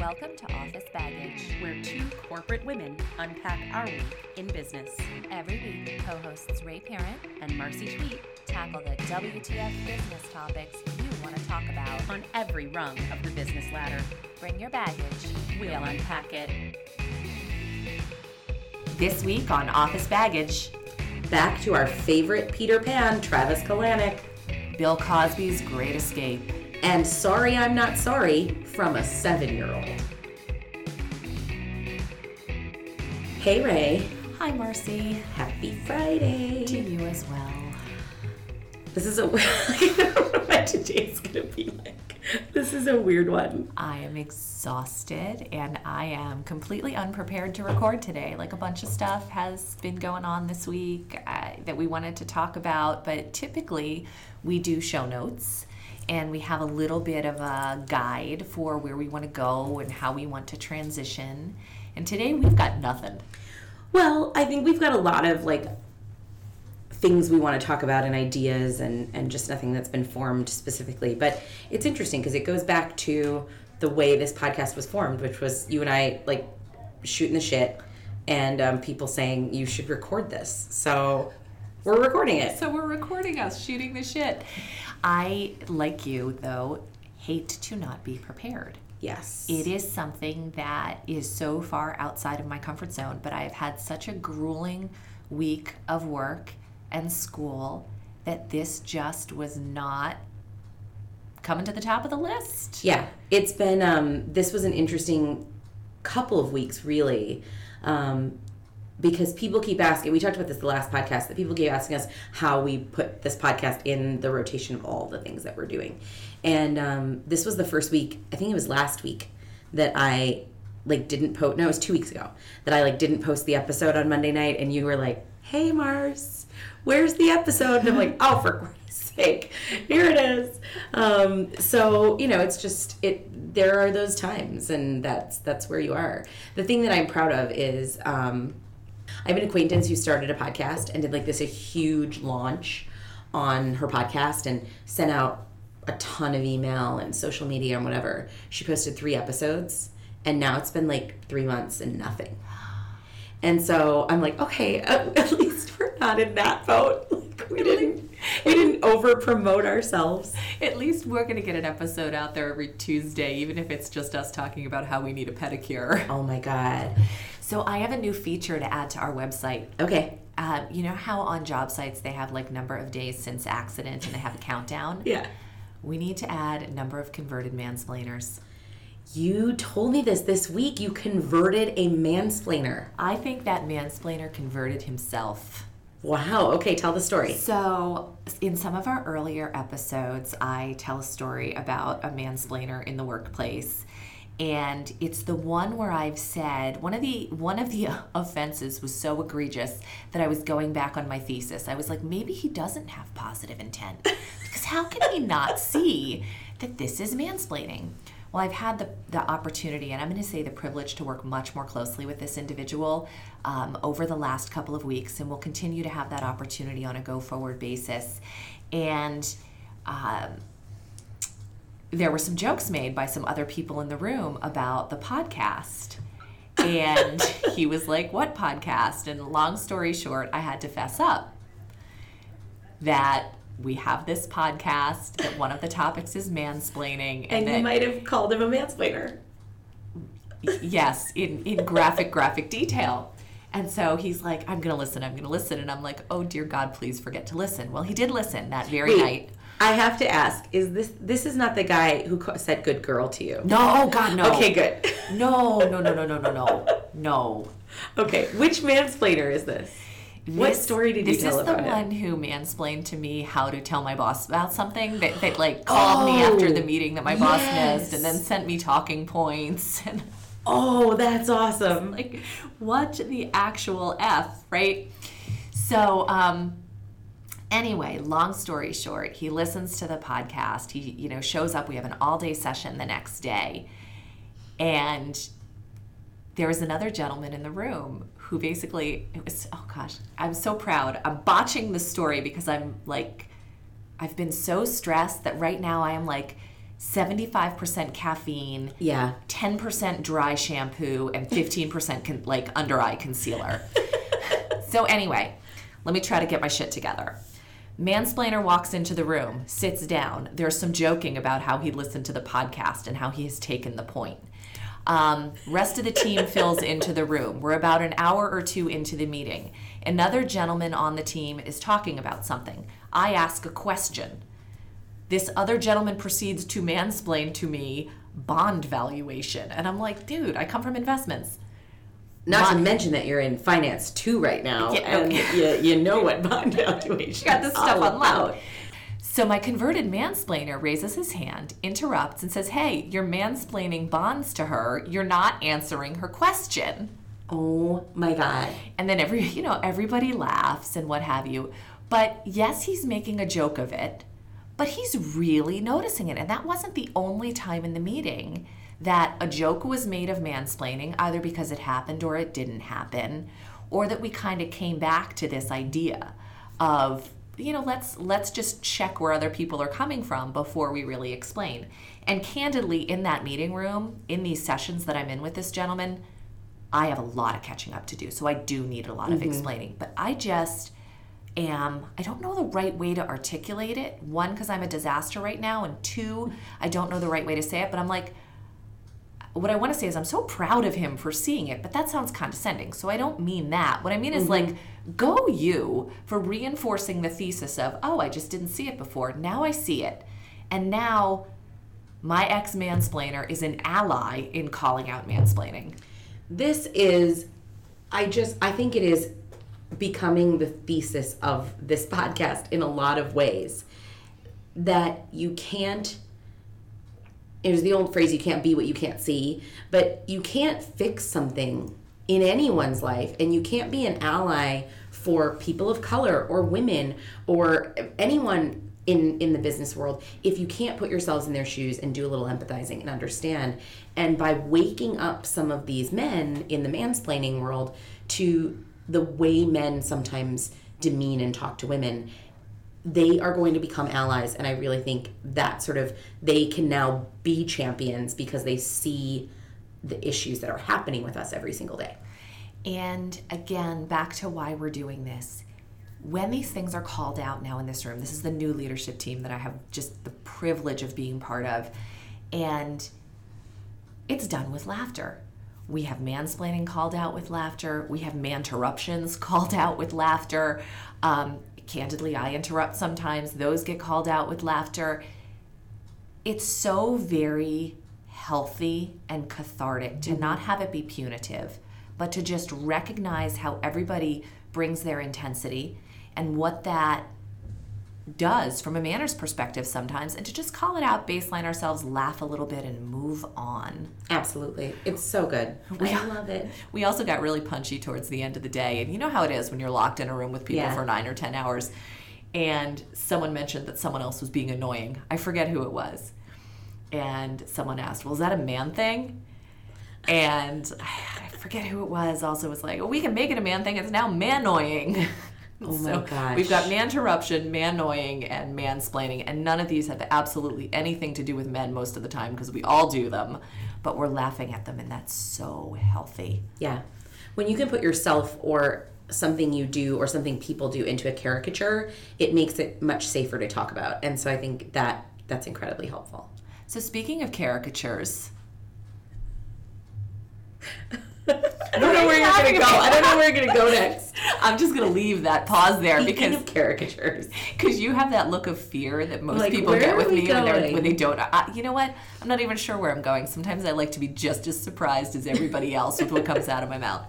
Welcome to Office Baggage. where two corporate women unpack our week in business. Every week, co hosts Ray Parent And Marcy Twete tackle the WTF business topics you want to talk about. on every rung of the business ladder. Bring your baggage. We'll unpack it. This week on Office Baggage, back to our favorite Peter Pan, Travis Kalanick, Bill Cosby's Great Escape. And Sorry I'm Not Sorry from a seven year old. Hey Ray, Hi, Marcy. happy Friday. To you as well. This is a I don't know what today's gonna be like. This is a weird one. I am exhausted and I am completely unprepared to record today. Like a bunch of stuff has been going on this week uh, that we wanted to talk about, but typically we do show notes and we have a little bit of a guide for where we want to go and how we want to transition. And today we've got nothing. Well, I think we've got a lot of like things we want to talk about and ideas and and just nothing that's been formed specifically. But it's interesting because it goes back to the way this podcast was formed, which was you and I like shooting the shit and um, people saying you should record this. So we're recording it. So we're recording us shooting the shit. I, like you though, hate to not be prepared. Yes. It is something that is so far outside of my comfort zone, but I have had such a grueling week of work and school that this just was not coming to the top of the list. Yeah, it's been. Um, this was an interesting couple of weeks, really, um, because people keep asking. We talked about this the last podcast. That people keep asking us how we put this podcast in the rotation of all the things that we're doing, and um, this was the first week. I think it was last week that I like didn't post. No, it was two weeks ago that I like didn't post the episode on Monday night, and you were like, "Hey, Mars, where's the episode?" And I'm like, "Oh, for Christ's sake, here it is." Um, so you know, it's just it. There are those times, and that's that's where you are. The thing that I'm proud of is um, I have an acquaintance who started a podcast and did like this a huge launch on her podcast and sent out a ton of email and social media and whatever. She posted three episodes, and now it's been like three months and nothing. And so I'm like, okay, at, at least we're not in that boat. Like we didn't, we didn't over promote ourselves. At least we're going to get an episode out there every Tuesday, even if it's just us talking about how we need a pedicure. Oh my god. So I have a new feature to add to our website. Okay. Uh, you know how on job sites they have like number of days since accident and they have a countdown? Yeah. We need to add number of converted mansplainers. You told me this this week. You converted a mansplainer. I think that mansplainer converted himself. Wow. Okay, tell the story. So, in some of our earlier episodes, I tell a story about a mansplainer in the workplace. And it's the one where I've said one of the one of the offenses was so egregious that I was going back on my thesis. I was like, maybe he doesn't have positive intent. Because how can he not see that this is mansplaining? Well, I've had the, the opportunity, and I'm going to say the privilege to work much more closely with this individual um, over the last couple of weeks, and we'll continue to have that opportunity on a go forward basis. And um, there were some jokes made by some other people in the room about the podcast. And he was like, What podcast? And long story short, I had to fess up that we have this podcast, that one of the topics is mansplaining, And that you might have called him a mansplainer. yes, in, in graphic, graphic detail. And so he's like, I'm going to listen, I'm going to listen. And I'm like, oh, dear God, please forget to listen. Well, he did listen that very Wait, night. I have to ask: Is this this is not the guy who said "good girl" to you? No, oh, God, no. Okay, good. No, no, no, no, no, no, no. No. okay, which mansplainer is this? what story did you tell this tell is the one it? who mansplained to me how to tell my boss about something that, that like called me after Oh, the meeting that my boss missed and then sent me talking points and Oh, that's awesome. like what the actual f right so um anyway long story short he listens to the podcast he you know shows up we have an all day session the next day and there was another gentleman in the room who basically it was oh gosh i'm so proud i'm botching the story because i'm like i've been so stressed that right now i am like 75% caffeine, Yeah. 10% dry shampoo, and 15% con- like under eye concealer. so, anyway, let me try to get my shit together. Mansplainer walks into the room, sits down. There's some joking about how he listened to the podcast and how he has taken the point. Um, rest of the team fills into the room. We're about an hour or two into the meeting. Another gentleman on the team is talking about something. I ask a question. This other gentleman proceeds to mansplain to me bond valuation. And I'm like, dude, I come from investments. Not to mention that you're in finance too right now, Yeah, and okay. you, you know what bond valuation got this stuff on loud. So my converted mansplainer raises his hand, interrupts, and says, Hey, you're mansplaining bonds to her. You're not answering her question. Oh my god. And then every you know, everybody laughs and what have you. But yes, he's making a joke of it, but he's really noticing it. And that wasn't the only time in the meeting that a joke was made of mansplaining, either because it happened or it didn't happen, or that we kind of came back to this idea of you know let's let's just check where other people are coming from before we really explain and candidly in that meeting room in these sessions that i'm in with this gentleman I have a lot of catching up to do, so I do need a lot of mm-hmm. explaining. But I just am, I don't know the right way to articulate it. One, because I'm a disaster right now, and two, I don't know the right way to say it. But I'm like, what I want to say is I'm so proud of him for seeing it, but that sounds condescending. So I don't mean that. What I mean is like, mm-hmm. go you for reinforcing the thesis of, oh, I just didn't see it before. Now I see it. And now my ex mansplainer is an ally in calling out mansplaining. This is, I just, I think it is becoming the thesis of this podcast in a lot of ways. That you can't, there's the old phrase, you can't be what you can't see, but you can't fix something in anyone's life, and you can't be an ally for people of color or women or anyone in in the business world if you can't put yourselves in their shoes and do a little empathizing and understand. And by waking up some of these men in the mansplaining world to the way men sometimes demean and talk to women they are going to become allies and i really think that sort of they can now be champions because they see the issues that are happening with us every single day And again, back to why we're doing this. When these things are called out now in this room, this is the new leadership team that I have just the privilege of being part of. And it's done with laughter. We have mansplaining called out with laughter. We have manterruptions called out with laughter. Um, candidly, I interrupt sometimes. Those get called out with laughter. It's so very healthy and cathartic to not mm-hmm. have it be punitive, but to just recognize how everybody brings their intensity and what that does from a manners perspective sometimes, and to just call it out, baseline ourselves, laugh a little bit, and move on. absolutely it's so good we, i love it We also got really punchy towards the end of the day. And you know how it is when you're locked in a room with people Yeah. for nine or 10 hours. And someone mentioned that someone else was being annoying. I forget who it was. And someone asked, Well, is that a man thing? And I forget who it was, also was like, Well, we can make it a man thing. It's now man-noying. Oh my so gosh. We've got man-interruption, man-noying, and mansplaining. And none of these have absolutely anything to do with men most of the time because we all do them. But we're laughing at them, and that's so healthy. Yeah. When you can put yourself or something you do or something people do into a caricature, it makes it much safer to talk about. And so I think that that's incredibly helpful. So speaking of caricatures, I don't know where you're going to go. I don't know where you're going to go next. I'm just gonna leave that pause there Speaking because of caricatures. because you have that look of fear that most Like, people get with me when, they're, when they don't. I, you know what? I'm not even sure where I'm going. Sometimes I like to be just as surprised as everybody else with what comes out of my mouth.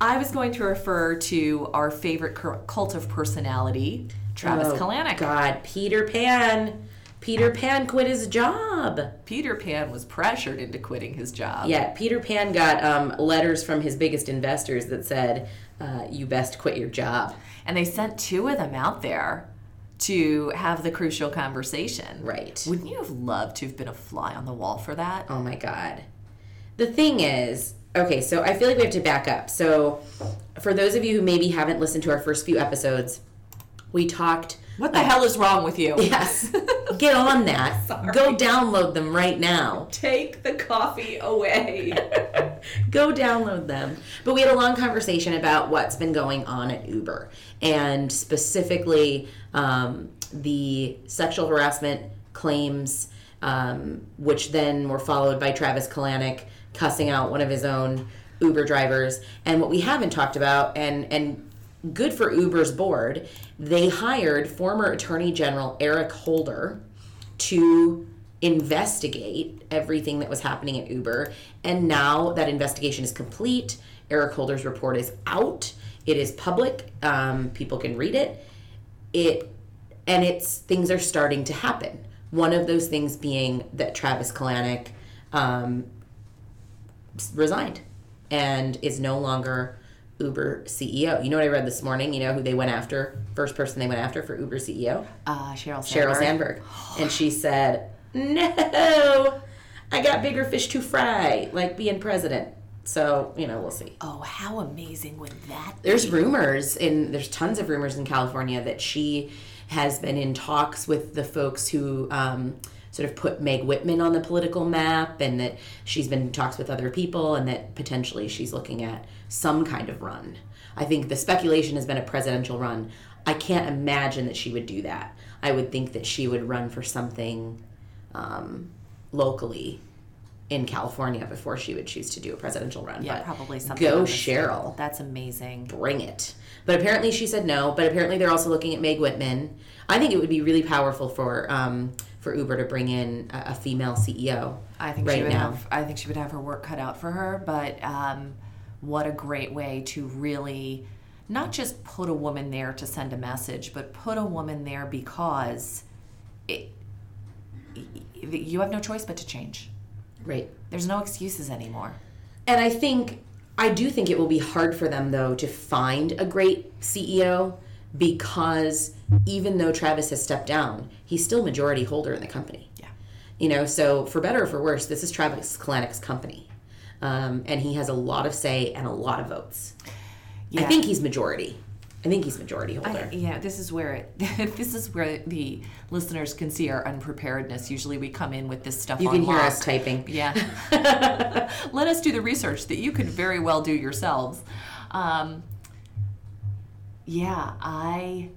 I was going to refer to our favorite cult of personality, Travis Oh, Kalanick. God, Peter Pan. Peter Pan quit his job. Peter Pan was pressured into quitting his job. Yeah, Peter Pan got um, letters from his biggest investors that said, uh, "You best quit your job." And they sent two of them out there to have the crucial conversation. Right. Wouldn't you have loved to have been a fly on the wall for that? Oh my god. The thing is, okay, so I feel like we have to back up. So, for those of you who maybe haven't listened to our first few episodes, we talked. What the hell is wrong with you? Yes. get on that. Go download them right now. Take the coffee away. Go download them. But we had a long conversation about what's been going on at Uber and specifically um, the sexual harassment claims, um, which then were followed by Travis Kalanick cussing out one of his own Uber drivers. And what we haven't talked about, and and good for Uber's board, they hired former Attorney General Eric Holder to investigate everything that was happening at Uber. And now that investigation is complete. Eric Holder's report is out. It is public. Um, people can read it. It and it's things are starting to happen. One of those things being that Travis Kalanick um, resigned and is no longer Uber CEO. You know what I read this morning? You know who they went after? First person they went after for Uber CEO? Uh, Sheryl Sandberg. Sheryl Sandberg. and she said, No, I got bigger fish to fry, like being president. So, you know, we'll see. Oh, how amazing would that be? There's rumors, and there's tons of rumors in California that she has been in talks with the folks who um, sort of put Meg Whitman on the political map, and that she's been in talks with other people, and that potentially she's looking at some kind of run. I think the speculation has been a presidential run. I can't imagine that she would do that. I would think that she would run for something um, locally in California before she would choose to do a presidential run. Yeah, but probably something. Go Sheryl level. That's amazing. bring it. But apparently she said no. But apparently they're also looking at Meg Whitman. I think it would be really powerful for um, for Uber to bring in a, a female CEO. I think right she would now. have. I think she would have her work cut out for her. But um, what a great way to really not just put a woman there to send a message, but put a woman there because it, you have no choice but to change. Right. There's no excuses anymore. And I think I do think it will be hard for them though to find a great CEO because even though Travis has stepped down, he's still majority holder in the company. Yeah. You know, so for better or for worse, this is Travis Kalanick's company. Um, and he has a lot of say and a lot of votes. I think he's majority. I think he's majority holder. I, yeah, this is where it, this is where the listeners can see our unpreparedness. Usually, we come in with this stuff. you can hear lock. us typing. Yeah. Let us do the research that you could very well do yourselves. Um, yeah, I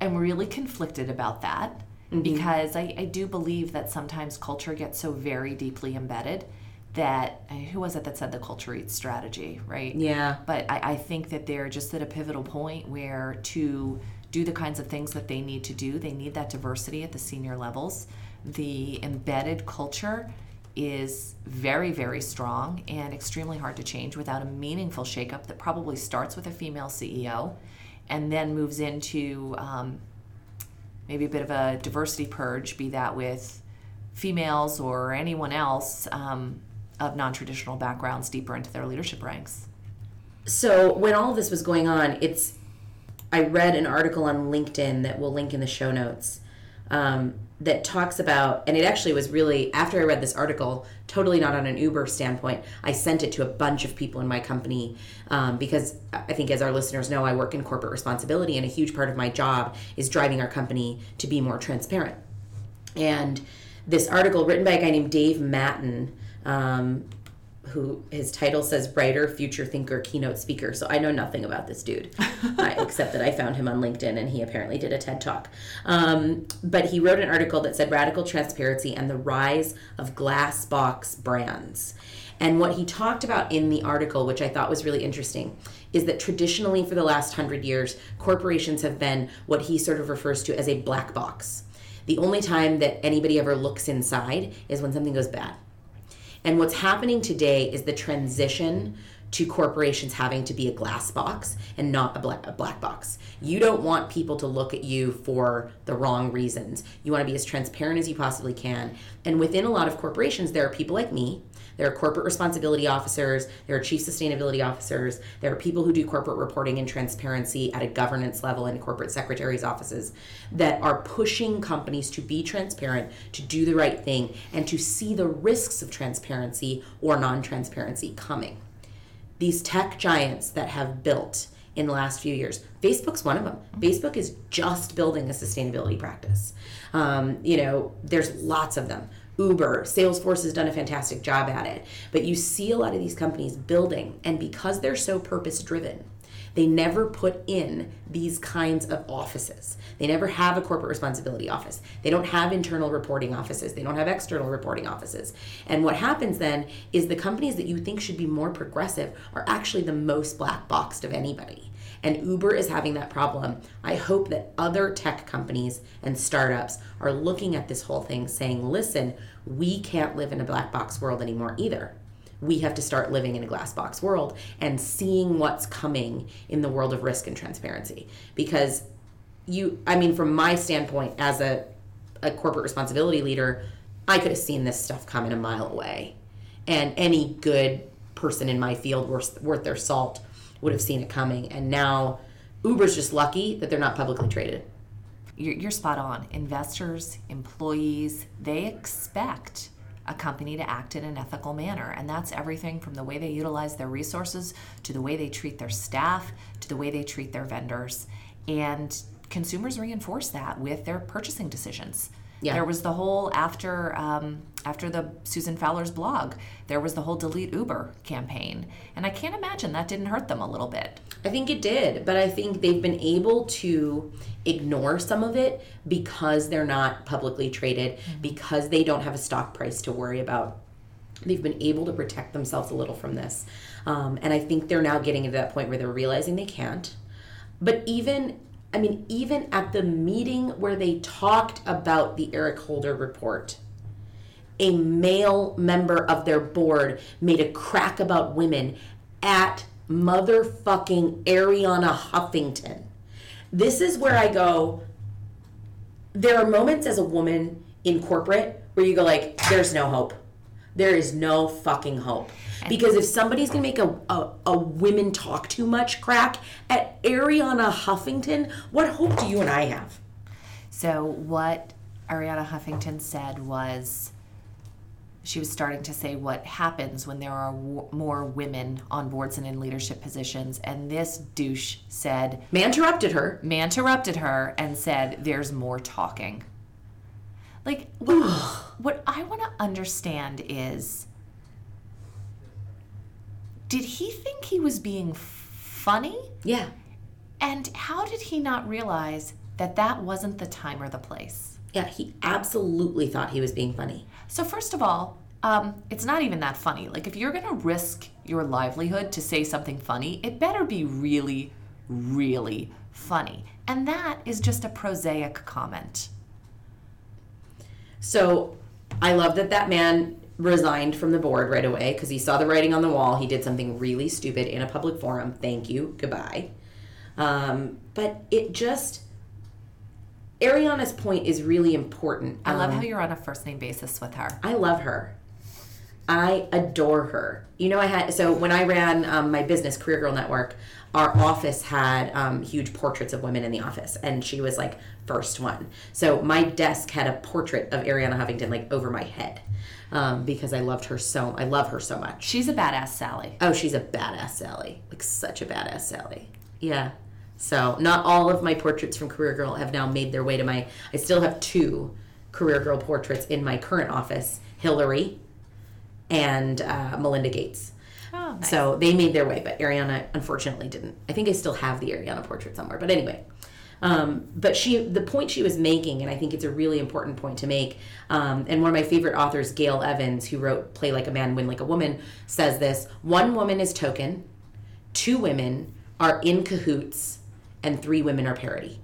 am really conflicted about that because I, I do believe that sometimes culture gets so very deeply embedded that who was it that said the culture eats strategy, right? Yeah. But I, I think that they're just at a pivotal point where to do the kinds of things that they need to do, they need that diversity at the senior levels. The embedded culture is very, very strong and extremely hard to change without a meaningful shakeup that probably starts with a female CEO and then moves into um, maybe a bit of a diversity purge, be that with females or anyone else um, of non traditional backgrounds deeper into their leadership ranks. So when all this was going on, it's I read an article on LinkedIn that we'll link in the show notes um, that talks about, and it actually was really after I read this article, totally not on an Uber standpoint. I sent it to a bunch of people in my company um, because I think, as our listeners know, I work in corporate responsibility, and a huge part of my job is driving our company to be more transparent. And this article, written by a guy named Dave Mattin, um, who his title says writer, future thinker, keynote speaker. So I know nothing about this dude, I, except that I found him on LinkedIn and he apparently did a TED talk. Um, but he wrote an article that said radical transparency and the rise of glass box brands. And what he talked about in the article, which I thought was really interesting, is that traditionally for the last hundred years, corporations have been what he sort of refers to as a black box. The only time that anybody ever looks inside is when something goes bad. And what's happening today is the transition to corporations having to be a glass box and not a black, a black box. You don't want people to look at you for the wrong reasons. You want to be as transparent as you possibly can. And within a lot of corporations, there are people like me. There are corporate responsibility officers, there are chief sustainability officers, there are people who do corporate reporting and transparency at a governance level in corporate secretaries' offices that are pushing companies to be transparent, to do the right thing, and to see the risks of transparency or non transparency coming. These tech giants that have built in the last few years. Facebook's one of them. Facebook is just building a sustainability practice. Um, you know, there's lots of them. Uber, Salesforce has done a fantastic job at it. But you see a lot of these companies building, and because they're so purpose driven, they never put in these kinds of offices. They never have a corporate responsibility office. They don't have internal reporting offices. They don't have external reporting offices. And what happens then is the companies that you think should be more progressive are actually the most black boxed of anybody. And Uber is having that problem. I hope that other tech companies and startups are looking at this whole thing saying, listen, we can't live in a black box world anymore either. We have to start living in a glass box world and seeing what's coming in the world of risk and transparency. Because you i mean from my standpoint as a, a corporate responsibility leader i could have seen this stuff coming a mile away. And any good person in my field worth, worth their salt would have seen it coming and now uber's just lucky that they're not publicly traded you're, you're spot on investors employees they expect a company to act in an ethical manner. And that's everything from the way they utilize their resources to the way they treat their staff to the way they treat their vendors. And consumers reinforce that with their purchasing decisions. Yeah. There was the whole after um, after the Susan Fowler's blog, there was the whole delete Uber campaign, and I can't imagine that didn't hurt them a little bit. I think it did, but I think they've been able to ignore some of it because they're not publicly traded, mm-hmm. because they don't have a stock price to worry about. They've been able to protect themselves a little from this, um, and I think they're now getting to that point where they're realizing they can't. But even I mean, even at the meeting where they talked about the Eric Holder report, a male member of their board made a crack about women at motherfucking Arianna Huffington. This is where I go. There are moments as a woman in corporate where you go like, there's no hope. There is no fucking hope. Because if somebody's gonna make a, a, a women talk too much crack at Arianna Huffington, what hope do you and I have? So what Arianna Huffington said was she was starting to say what happens when there are w- more women on boards and in leadership positions. And this douche said, Man interrupted her. Man interrupted her and said, There's more talking. Like, what, what I want to understand is did he think he was being funny? Yeah. And how did he not realize that that wasn't the time or the place? Yeah, he absolutely thought he was being funny. So, first of all, um, it's not even that funny. Like, if you're going to risk your livelihood to say something funny, it better be really, really funny. And that is just a prosaic comment. So, I love that that man resigned from the board right away because he saw the writing on the wall. He did something really stupid in a public forum. Thank you. Goodbye. Um, but it just. Arianna's point is really important. I love um, how you're on a first name basis with her. I love her. I adore her. You know, I had so when I ran um, my business, Career Girl Network, our office had um, huge portraits of women in the office, and she was like first one. So my desk had a portrait of Arianna Huffington like over my head um, because I loved her so. I love her so much. She's a badass Sally. Oh, she's a badass Sally. Like such a badass Sally. Yeah. So not all of my portraits from Career Girl have now made their way to my. I still have two Career Girl portraits in my current office: Hillary and uh, Melinda Gates. Oh, nice. So they made their way, but Arianna unfortunately didn't. I think I still have the Arianna portrait somewhere. But anyway, um, but she, the point she was making, and I think it's a really important point to make. Um, and one of my favorite authors, Gail Evans, who wrote "Play Like a Man, Win Like a Woman," says this: one woman is token, two women are in cahoots, and three women are parody.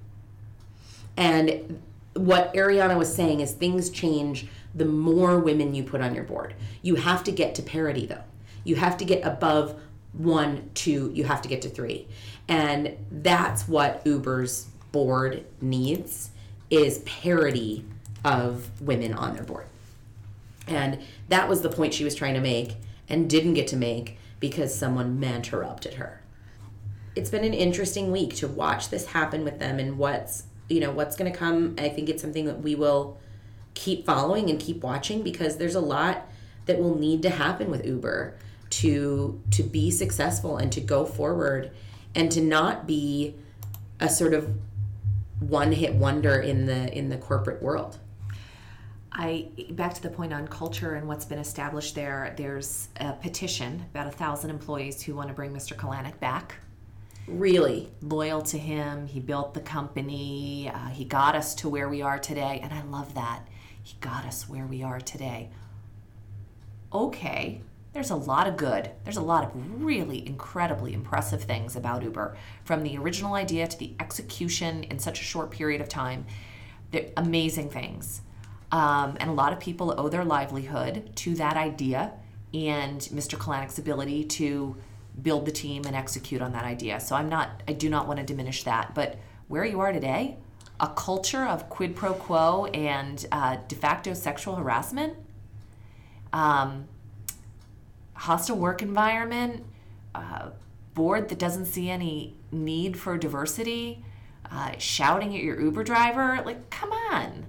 And what Arianna was saying is things change the more women you put on your board. You have to get to parity though. You have to get above one, two, you have to get to three. And that's what Uber's board needs is parity of women on their board. And that was the point she was trying to make and didn't get to make because someone interrupted her. It's been an interesting week to watch this happen with them and what's, you know, what's going to come. I think it's something that we will keep following and keep watching because there's a lot that will need to happen with Uber to to be successful and to go forward and to not be a sort of one hit wonder in the in the corporate world. I back to the point on culture and what's been established there. There's a petition about a thousand employees who want to bring Mr. Kalanick back. Really, Loyal to him, he built the company. Uh, he got us to where we are today, and I love that. He got us where we are today. Okay, there's a lot of good. There's a lot of really incredibly impressive things about Uber, from the original idea to the execution in such a short period of time. They're amazing things. Um, and a lot of people owe their livelihood to that idea and Mr. Kalanick's ability to build the team and execute on that idea. So I'm not, I do not want to diminish that. But where you are today, a culture of quid pro quo and uh, de facto sexual harassment, um, hostile work environment, uh, board that doesn't see any need for diversity, uh, shouting at your Uber driver, like, come on.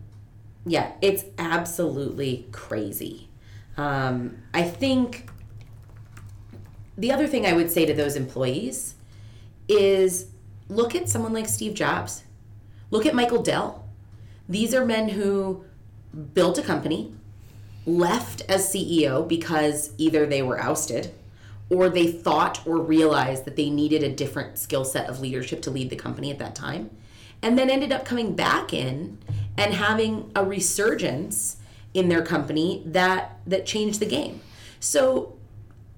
yeah, it's absolutely crazy. Um, I think the other thing I would say to those employees is look at someone like Steve Jobs. Look at Michael Dell. These are men who built a company, left as CEO because either they were ousted or they thought or realized that they needed a different skill set of leadership to lead the company at that time, and then ended up coming back in and having a resurgence in their company that that changed the game. So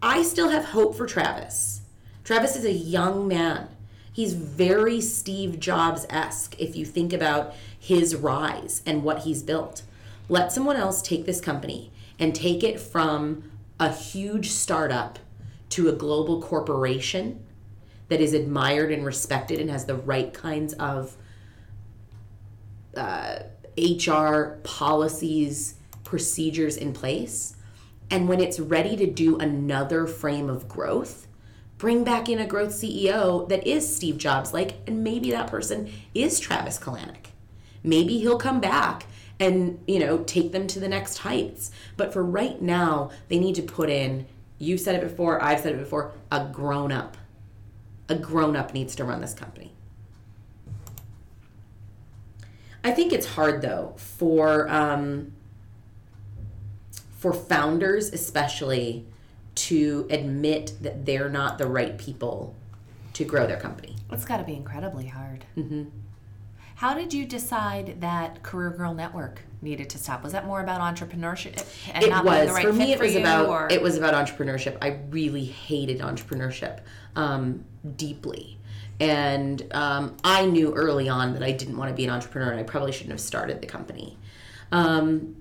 I still have hope for Travis. Travis is a young man. He's very Steve Jobs esque if you think about his rise and what he's built. Let someone else take this company and take it from a huge startup to a global corporation that is admired and respected and has the right kinds of uh, HR policies, procedures in place. And when it's ready to do another frame of growth, bring back in a growth CEO that is Steve Jobs like, and maybe that person is Travis Kalanick. Maybe he'll come back and, you know, take them to the next heights. But for right now, they need to put in, you said it before, I've said it before, a grown up. A grown up needs to run this company. I think it's hard though for um, for founders especially to admit that they're not the right people to grow their company. It's got to be incredibly hard. Mm-hmm. How did you decide that Career Girl Network needed to stop? Was that more about entrepreneurship and It not being was the right for me. It was you, about or- it was about entrepreneurship. I really hated entrepreneurship um, deeply, and um, I knew early on that I didn't want to be an entrepreneur, and I probably shouldn't have started the company. Um,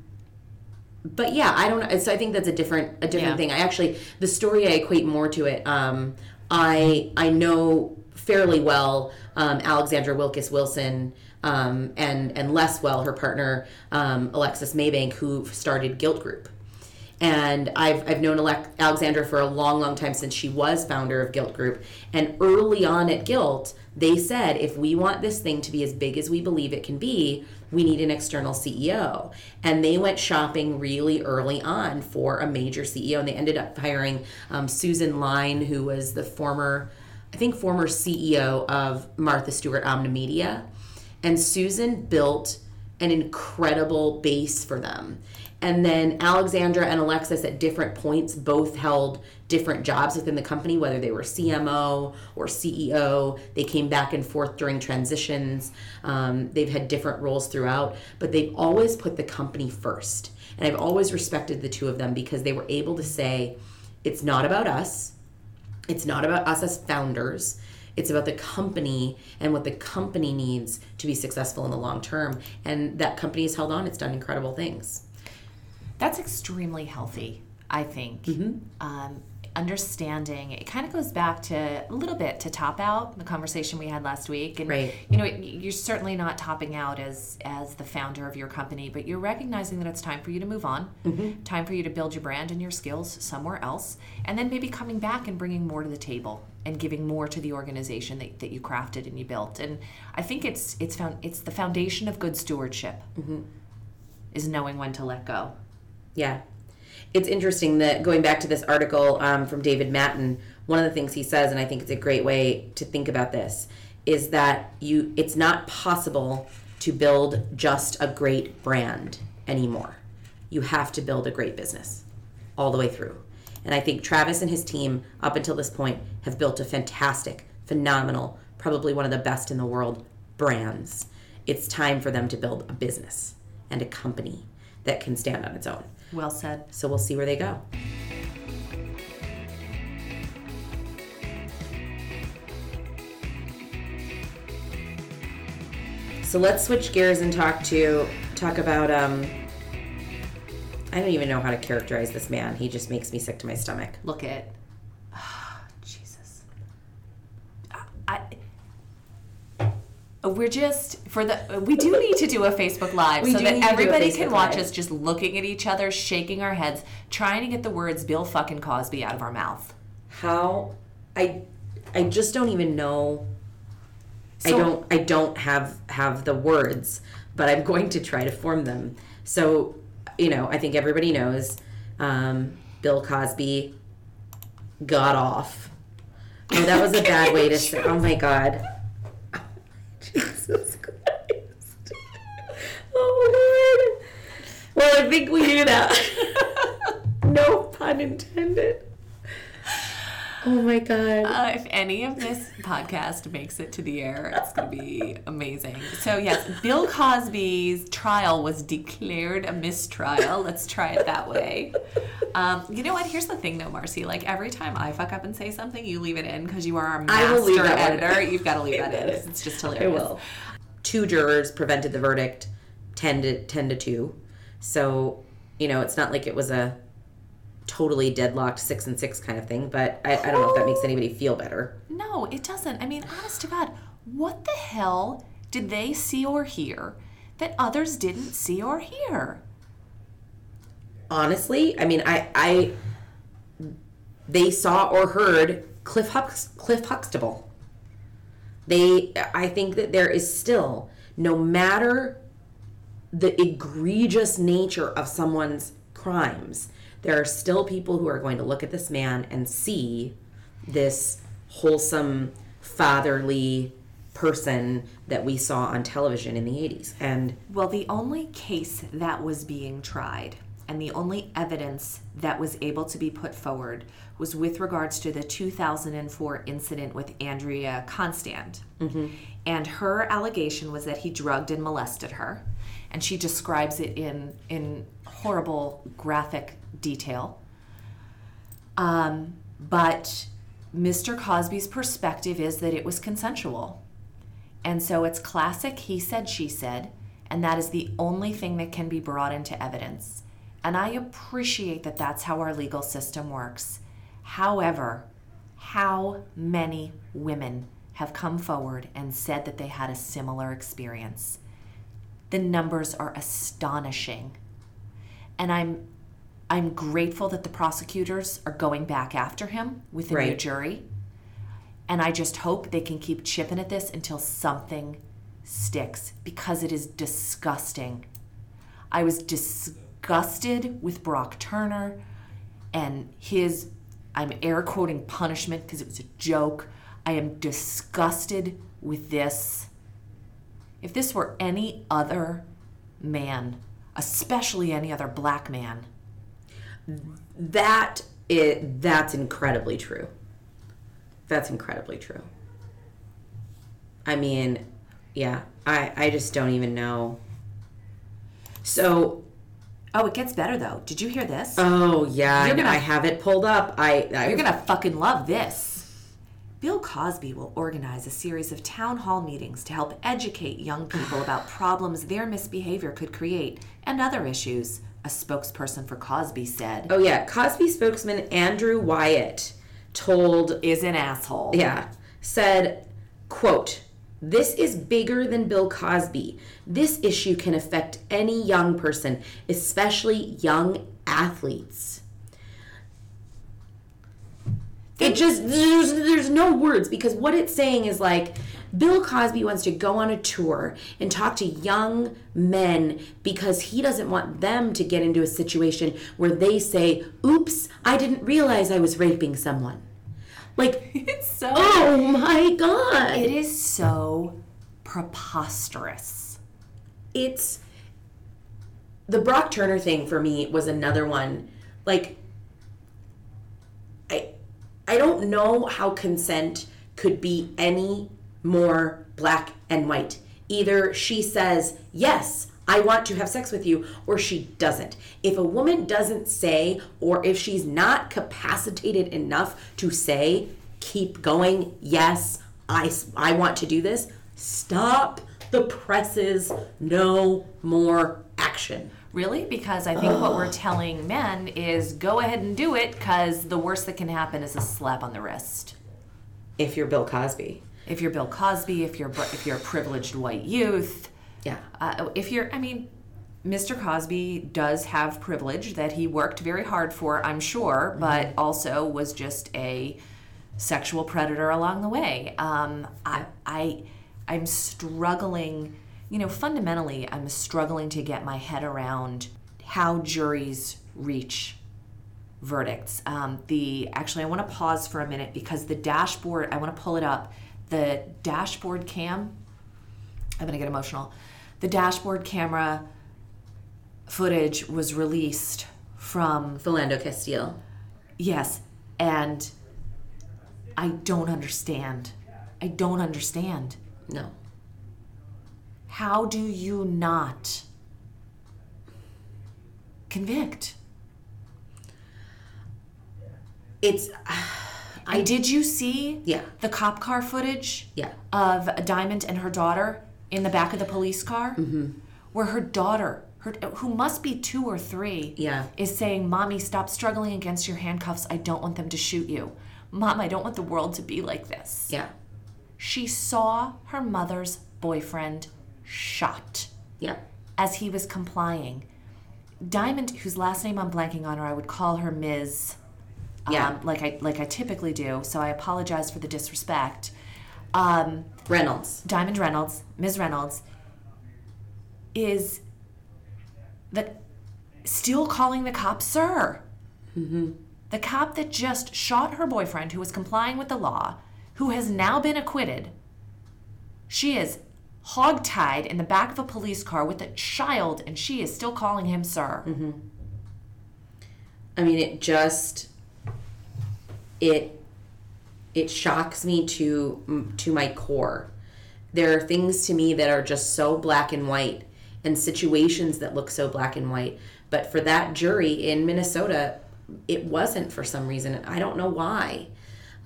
but yeah, I don't. So I think that's a different a different Yeah. thing. I actually the story I equate more to it. Um, I I know fairly well um, Alexandra Wilkis Wilson um, and and less well her partner um, Alexis Maybank who started Gilt Groupe. And I've, I've known Alec- Alexandra for a long, long time since she was founder of Gilt Groupe. And early on at Gilt, they said if we want this thing to be as big as we believe it can be, we need an external CEO. And they went shopping really early on for a major CEO. And they ended up hiring um, Susan Lyne, who was the former, I think, former CEO of Martha Stewart Omnimedia. And Susan built an incredible base for them. And then Alexandra and Alexis at different points both held different jobs within the company, whether they were CMO or CEO. They came back and forth during transitions. Um, they've had different roles throughout, but they've always put the company first. And I've always respected the two of them because they were able to say, it's not about us, it's not about us as founders. It's about the company and what the company needs to be successful in the long term. And that company has held on. It's done incredible things. That's extremely healthy, I think. Mm-hmm. Um, understanding it kind of goes back to a little bit to top out the conversation we had last week and Right. you know you're certainly not topping out as as the founder of your company but you're recognizing that it's time for you to move on Mm-hmm. time for you to build your brand and your skills somewhere else and then maybe coming back and bringing more to the table and giving more to the organization that, that you crafted and you built and i think it's it's found it's the foundation of good stewardship Mm-hmm. is knowing when to let go Yeah. It's interesting that going back to this article um, from David Mattin, one of the things he says, and I think it's a great way to think about this, is that you it's not possible to build just a great brand anymore. You have to build a great business all the way through. And I think Travis and his team, up until this point, have built a fantastic, phenomenal, probably one of the best in the world brands. It's time for them to build a business and a company that can stand on its own. Well said. So we'll see where they go. So let's switch gears and talk to talk about um I don't even know how to characterize this man. He just makes me sick to my stomach. Look at Jesus. I, we're just for the we do need to do a Facebook live We so that need to do a everybody can watch Live. us just looking at each other, shaking our heads, trying to get the words Bill fucking Cosby out of our mouth. How I I just don't even know I don't I don't have have the words, but I'm going to try to form them. So, you know, I think everybody knows um, Bill Cosby got off. Oh, that was a bad way to say. Oh my god. Jesus Christ. Oh Lord. Well, I think we knew that. no pun intended. Oh my god. Uh, if any of this podcast makes it to the air, it's going to be amazing. So, yes, Bill Cosby's trial was declared a mistrial. Let's try it that way. Um, you know what? Here's the thing, though, Marcy. Like every time I fuck up and say something, you leave it in because you are our I will leave master editor. You've got to leave that in. It's just hilarious. I will. Two jurors prevented the verdict, ten to ten to two. So, you know, it's not like it was a totally deadlocked six and six kind of thing. But I, I don't know if that makes anybody feel better. No, it doesn't. I mean, honest to God, what the hell did they see or hear that others didn't see or hear? Honestly, I mean, I, I, they saw or heard Cliff Hux, Cliff Huxtable. They, I think that there is still, no matter the egregious nature of someone's crimes, there are still people who are going to look at this man and see this wholesome, fatherly person that we saw on television in the 80s. And Well, the only case that was being tried and the only evidence that was able to be put forward was with regards to the 2004 incident with Andrea Constand. Mm-hmm. And her allegation was that he drugged and molested her. And she describes it in, in horrible graphic detail. Um, but Mr. Cosby's perspective is that it was consensual. And so it's classic he said, she said, and that is the only thing that can be brought into evidence. And I appreciate that that's how our legal system works. However, how many women have come forward and said that they had a similar experience? The numbers are astonishing. And I'm I'm grateful that the prosecutors are going back after him with a new jury. And I just hope they can keep chipping at this until something sticks because it is disgusting. I was disgusted with Brock Turner and his, I'm air quoting punishment because it was a joke. I am disgusted with this. If this were any other man, especially any other black man, that it that's incredibly true. That's incredibly true. I mean, yeah, I I just don't even know. So, oh, it gets better though. Did you hear this? oh yeah, You're I, gonna- I have it pulled up. I, I You're gonna fucking love this. Bill Cosby will organize a series of town hall meetings to help educate young people about problems their misbehavior could create and other issues, a spokesperson for Cosby said. Oh yeah, Cosby spokesman Andrew Wyatt told Is an asshole. yeah, said, quote, this is bigger than Bill Cosby. This issue can affect any young person, especially young athletes. It just there's there's no words because what it's saying is like Bill Cosby wants to go on a tour and talk to young men because he doesn't want them to get into a situation where they say, "Oops, I didn't realize I was raping someone." Like, It's so. oh my god. It is so preposterous. it's the Brock Turner thing for me was another one. Like I I don't know how consent could be any more black and white. Either she says, "Yes, I want to have sex with you," or she doesn't. If a woman doesn't say or if she's not capacitated enough to say, "Keep going. Yes, I I want to do this." Stop the presses. No more action. Really? Because I think what we're telling men is go ahead and do it because the worst that can happen is a slap on the wrist. If you're Bill Cosby. If you're Bill Cosby, if you're if you're a privileged white youth, Yeah. uh, if you're, I mean, Mr. Cosby does have privilege that he worked very hard for, I'm sure, but also was just a sexual predator along the way. Um, I, I, I'm struggling, you know, fundamentally, I'm struggling to get my head around how juries reach verdicts. Um, the actually, I want to pause for a minute because the dashboard. I want to pull it up. The dashboard cam. I'm gonna get emotional. The dashboard camera footage was released from Philando Castile. yes, and I don't understand. I don't understand. No. How do you not convict? It's I did you see Yeah. the cop car footage Yeah. of Diamond and her daughter in the back of the police car Mm-hmm. where her daughter her, who must be two or three Yeah. is saying mommy stop struggling against your handcuffs i don't want them to shoot you mom i don't want the world to be like this yeah. she saw her mother's boyfriend shot Yeah. as he was complying. Diamond, whose last name I'm blanking on, or I would call her Ms. Yeah. Um, like I like I typically do. So I apologize for the disrespect. Um, Reynolds. Diamond Reynolds, Ms. Reynolds, is the still calling the cop sir. The cop that just shot her boyfriend, who was complying with the law, who has now been acquitted. She is hogtied in the back of a police car with a child, and she is still calling him sir. I mean, it just it it shocks me to to my core. There are things to me that are just so black and white, and situations that look so black and white. But for that jury in Minnesota, it wasn't for some reason. I don't know why.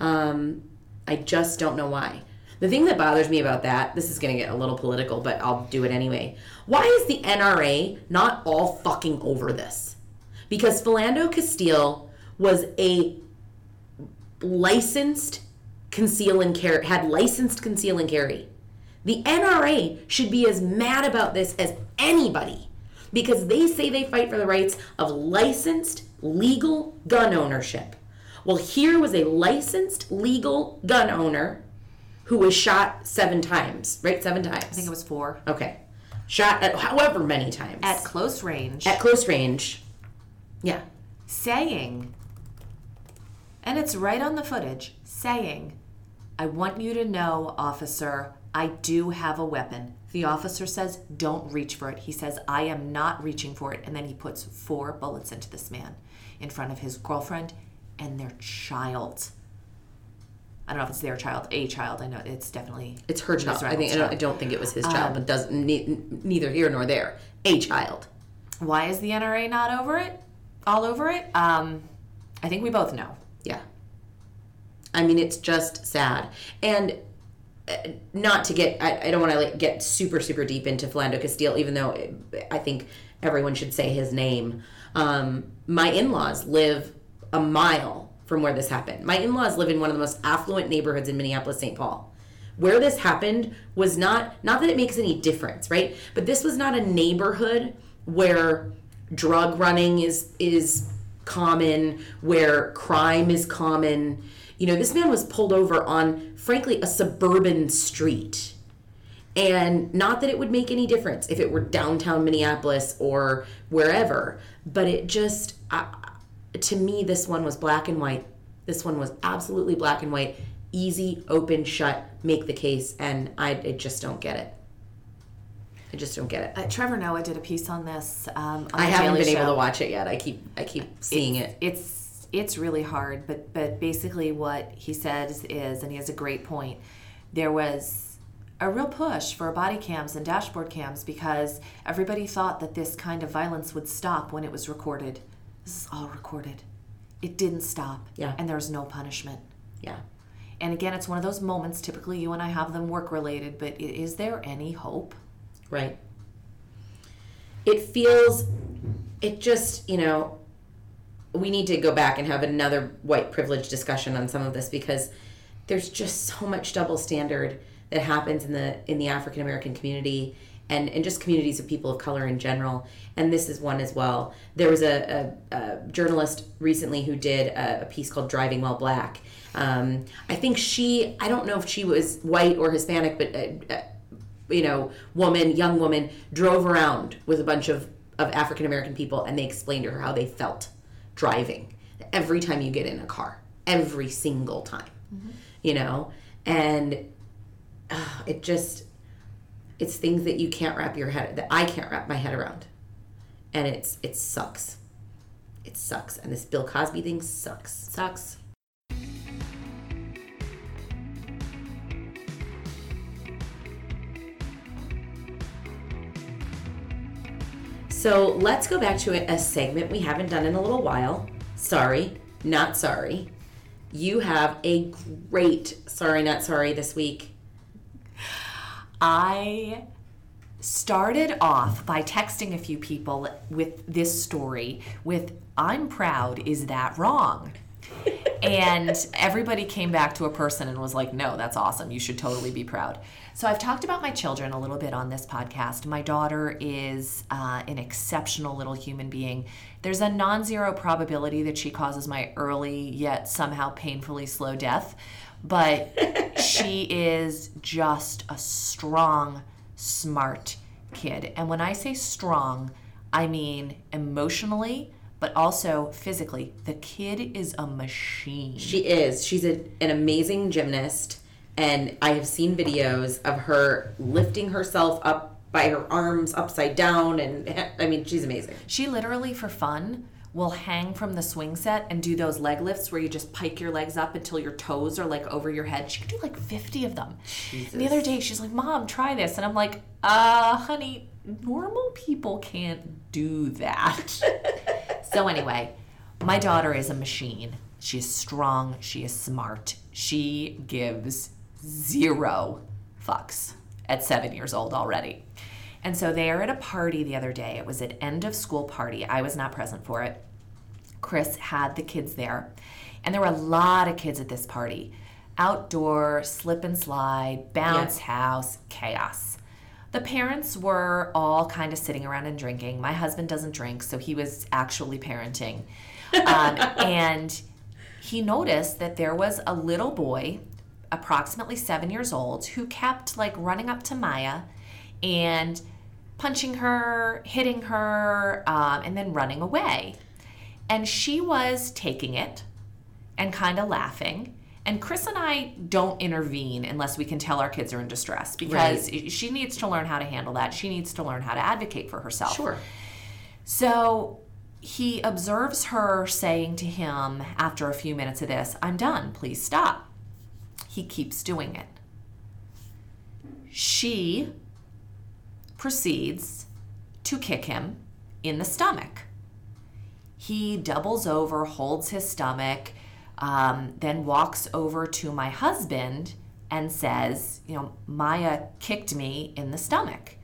Um, I just don't know why. The thing that bothers me about that, this is going to get a little political, but I'll do it anyway. Why is the NRA not all fucking over this? Because Philando Castile was a licensed conceal and carry, had licensed conceal and carry. The NRA should be as mad about this as anybody because they say they fight for the rights of licensed legal gun ownership. Well, here was a licensed legal gun owner who was shot seven times, right? Seven times. I think it was four. Okay. Shot at however many times. At close range, At close range. Yeah. saying, and it's right on the footage, saying, I want you to know, officer, I do have a weapon. The officer says, Don't reach for it. He says, I am not reaching for it. And then he puts four bullets into this man in front of his girlfriend and their child. I don't know if it's their child, a child. I know it's definitely It's her child. I think I don't, I don't think it was his child, but does ne- neither here nor there. A child. Why is the NRA not over it? All over it? Um, I think we both know. Yeah. I mean, it's just sad. And uh, not to get, I, I don't want to like get super, super deep into Philando Castile, even though I think everyone should say his name. Um, my in laws live a mile from where this happened. My in laws live in one of the most affluent neighborhoods in Minneapolis, St. Paul. Where this happened was not, not that it makes any difference, right? But this was not a neighborhood where drug running is is common, where crime is common. You know, this man was pulled over on, frankly, a suburban street. And not that it would make any difference if it were downtown Minneapolis or wherever, but it just, to me, this one was black and white. This one was absolutely black and white, easy, open, shut, make the case, and I, I just don't get it. I just don't get it. Uh, Trevor Noah did a piece on this. Um, on I haven't Daily been able to watch it yet. I keep I keep seeing it. It's it's really hard, but but basically what he says is, and he has a great point. There was a real push for body cams and dashboard cams because everybody thought that this kind of violence would stop when it was recorded. This is all recorded. It didn't stop. Yeah. And there's no punishment. Yeah. And again, it's one of those moments. Typically, you and I have them work related, but is there any hope? Right. It feels, it just, you know, we need to go back and have another white privilege discussion on some of this because there's just so much double standard that happens in the in the African American community and, and just communities of people of color in general. And this is one as well. There was a, a, a journalist recently who did a, a piece called Driving While Black. Um, I think she, I don't know if she was white or Hispanic, but uh, uh, you know, woman, young woman, drove around with a bunch of, of African American people and they explained to her how they felt driving every time you get in a car, every single time, you know? And uh, it just, it's things that you can't wrap your head, that I can't wrap my head around. And it's, it sucks. It sucks. And this Bill Cosby thing sucks. Sucks. So let's go back to a, a segment we haven't done in a little while. Sorry, not sorry. You have a great sorry, not sorry this week. I started off by texting a few people with this story with I'm proud, is that wrong? and everybody came back to a person and was like, no, that's awesome. You should totally be proud. So I've talked about my children a little bit on this podcast. My daughter is uh, an exceptional little human being. There's a non zero probability that she causes my early yet somehow painfully slow death, but she is just a strong, smart kid. And when I say strong, I mean emotionally, but also physically. The kid is a machine. She is. She's a, an amazing gymnast, and I have seen videos of her lifting herself up by her arms upside down, and I mean, she's amazing. She literally, for fun, will hang from the swing set and do those leg lifts where you just pike your legs up until your toes are like over your head. She can do like 50 of them. And the other day, she's like, Mom, try this. And I'm like, uh, honey, normal people can't do that. so, anyway, my daughter is a machine. She is strong. She is smart. She gives zero fucks at seven years old already. And so they are at a party the other day. It was an end of school party. I was not present for it. Chris had the kids there. And there were a lot of kids at this party. Outdoor, slip and slide, bounce house, chaos. The parents were all kind of sitting around and drinking. My husband doesn't drink, so he was actually parenting. Um, and he noticed that there was a little boy, approximately seven years old, who kept like running up to Maya and punching her, hitting her, um, and then running away. And she was taking it and kind of laughing. And Chris and I don't intervene unless we can tell our kids are in distress because she needs to learn how to handle that. She needs to learn how to advocate for herself. Sure. So he observes her saying to him after a few minutes of this, I'm done, please stop. He keeps doing it. She proceeds to kick him in the stomach. He doubles over, holds his stomach, um, then walks over to my husband and says, You know, Maya kicked me in the stomach.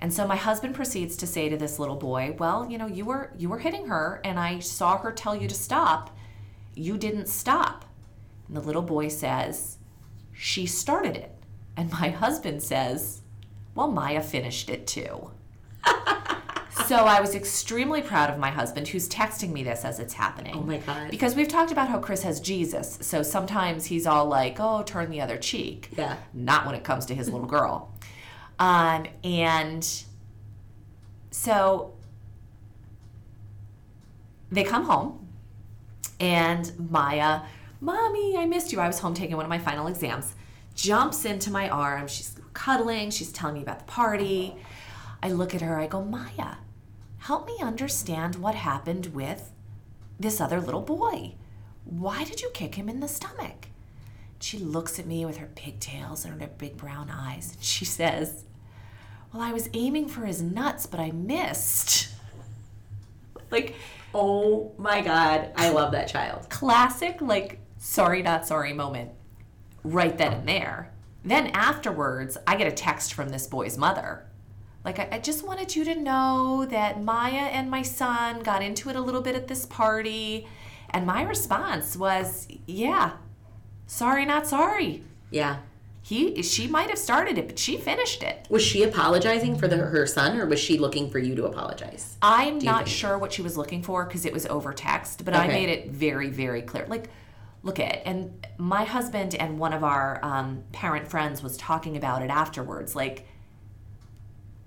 And so my husband proceeds to say to this little boy, "Well, you know, you were you were hitting her and I saw her tell you to stop. You didn't stop." And the little boy says, "She started it." And my husband says, "Well, Maya finished it too." so I was extremely proud of my husband who's texting me this as it's happening. Oh my God. Because we've talked about how Chris has Jesus. So sometimes he's all like, "Oh, turn the other cheek." Yeah. Not when it comes to his little girl. Um, and so they come home And Maya, Mommy, I missed you. I was home taking one of my final exams. Jumps into my arms. She's cuddling. She's telling me about the party. I look at her. I go, Maya, help me understand what happened with this other little boy. Why did you kick him in the stomach? She looks at me with her pigtails and her big brown eyes. And she says, Well, I was aiming for his nuts, but I missed. Like, Oh my God. I love that child. classic, like, sorry, not sorry moment right then and there. Then afterwards, I get a text from this boy's mother. Like, I, I just wanted you to know that Maya and my son got into it a little bit at this party. And my response was, yeah, sorry, not sorry. Yeah. He, she might have started it, but she finished it. Was she apologizing for the, her son or was she looking for you to apologize? I'm not think? sure what she was looking for because it was over text, but I made it very, very clear. Like, look at it, and my husband and one of our um, parent friends was talking about it afterwards. Like,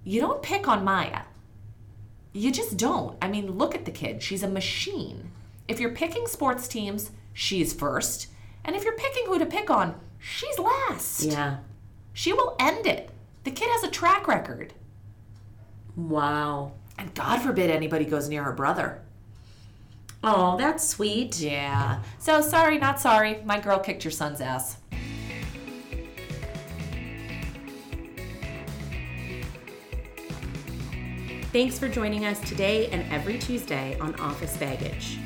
you don't pick on Maya. You just don't. I mean, look at the kid. She's a machine. If you're picking sports teams, she's first. And if you're picking who to pick on, she's last. Yeah. She will end it. The kid has a track record. Wow. And God forbid anybody goes near her brother. Oh, that's sweet. Yeah. So sorry, not sorry. My girl kicked your son's ass. Thanks for joining us today and every Tuesday on Office Baggage.